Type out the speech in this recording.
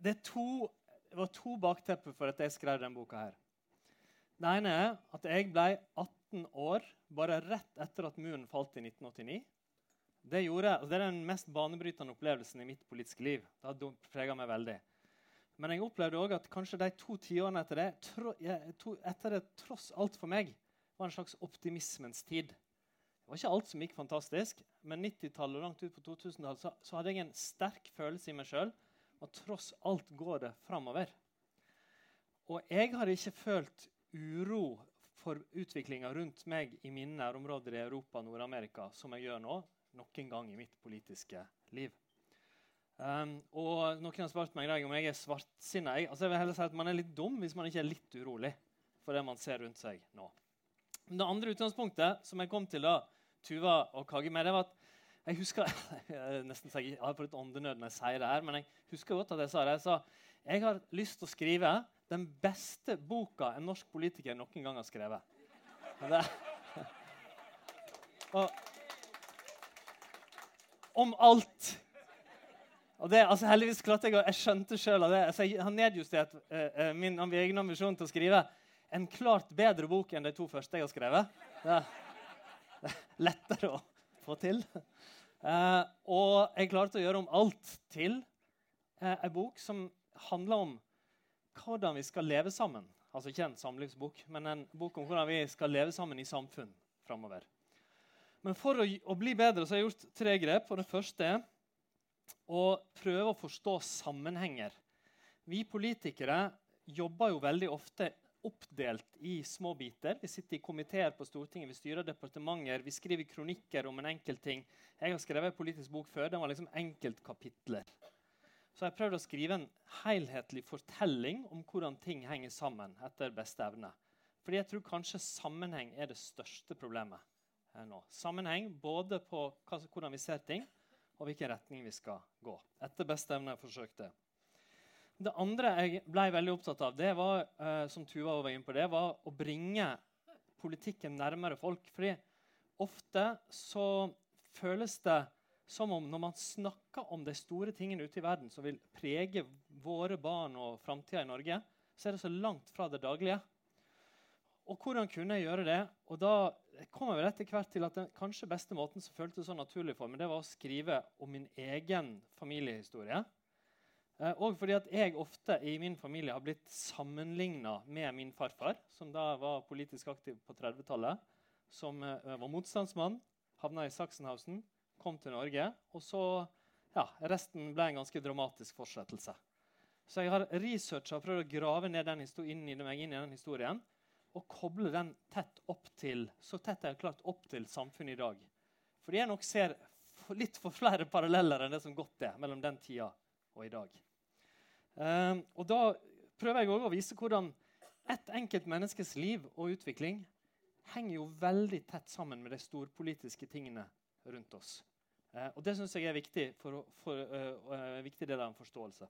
det, to, det, var to baktepper for at jeg skrev denne boka. her. Det ene er at jeg ble 18 år bare rett etter at muren falt i 1989. Det, gjorde, altså det er den mest banebrytende opplevelsen i mitt politiske liv. Det preget meg veldig. Men jeg opplevde òg at kanskje de to tiårene etter det, tro, jeg, to, etter det tross alt for meg var en slags optimismens tid. Det var ikke alt som gikk fantastisk, men 90-tallet og langt ut på 2000-tallet så, så, hadde jeg en sterk følelse i meg sjøl. Og tross alt går det framover. Og jeg har ikke følt uro for utviklinga rundt meg i mine nærområder i Europa og Nord-Amerika som jeg gjør nå, noen gang i mitt politiske liv. Um, og noen har spurt meg om jeg er svartsinna. Jeg, altså jeg vil heller si at Man er litt dum hvis man ikke er litt urolig for det man ser rundt seg nå. Det andre utgangspunktet som jeg kom til da Tuva og Kage med, det var at jeg husker jeg nesten jeg har fått åndenød når jeg sier det her, men jeg husker godt at jeg sa det. Jeg sa jeg har lyst til å skrive den beste boka en norsk politiker noen gang har skrevet. Det, og, om alt og det, altså heldigvis klarte Jeg jeg skjønte selv av det. Altså, jeg har nedjustert uh, min egen ambisjon til å skrive en klart bedre bok enn de to første jeg har skrevet. Det det er lettere å få til. Uh, og jeg klarte å gjøre om alt til uh, en bok som handler om hvordan vi skal leve sammen. Altså ikke en samlivsbok, men en bok om hvordan vi skal leve sammen i samfunn framover. Men for å, å, bli bedre så har jeg gjort tre grep. og Det første er å prøve å forstå sammenhenger. Vi politikere jobber jo veldig ofte oppdelt i små biter. Vi sitter i komiteer på Stortinget, vi styrer departementer, vi skriver kronikker om en enkelt ting. Jeg har skrevet en politisk bok før. Den var liksom enkeltkapitler. Så jeg prøvde prøvd å skrive en helhetlig fortelling om hvordan ting henger sammen. etter beste evne. Fordi jeg tror kanskje sammenheng er det største problemet her nå. Sammenheng både på hvordan vi ser ting, og hvilken retning vi skal gå. Etter beste evne forsøkte. Det andre jeg ble veldig opptatt av, det var uh, som Tuva var inne på, det var å bringe politikken nærmere folk. Fordi ofte så føles det som om når man snakker om de store tingene ute i verden som vil prege våre barn og framtida i Norge, så er det så langt fra det daglige. Og hvordan kunne jeg gjøre det? Og da kom jeg etter hvert til at den kanskje beste måten som føltes så naturlig for meg, det var å skrive om min egen familiehistorie. Eh, og fordi at jeg ofte i min familie har blitt sammenligna med min farfar, som da var politisk aktiv på 30-tallet, som eh, var motstandsmann, havna i Sachsenhausen, kom til Norge. Og så ja, Resten ble en ganske dramatisk fortsettelse. Så jeg har researcha og prøvd å grave ned den inn i meg inn i den historien og koble den tett opp til, så tett jeg har klart opp til samfunnet i dag. Fordi jeg nok ser litt for flere paralleller enn det som godt er mellom den tida og i dag. Um, og da prøver jeg også å vise hvordan ett enkelt menneskes liv og utvikling henger jo veldig tett sammen med de storpolitiske tingene rundt oss. Uh, og det syns jeg er viktig for, for uh, uh, viktig del av en forståelse.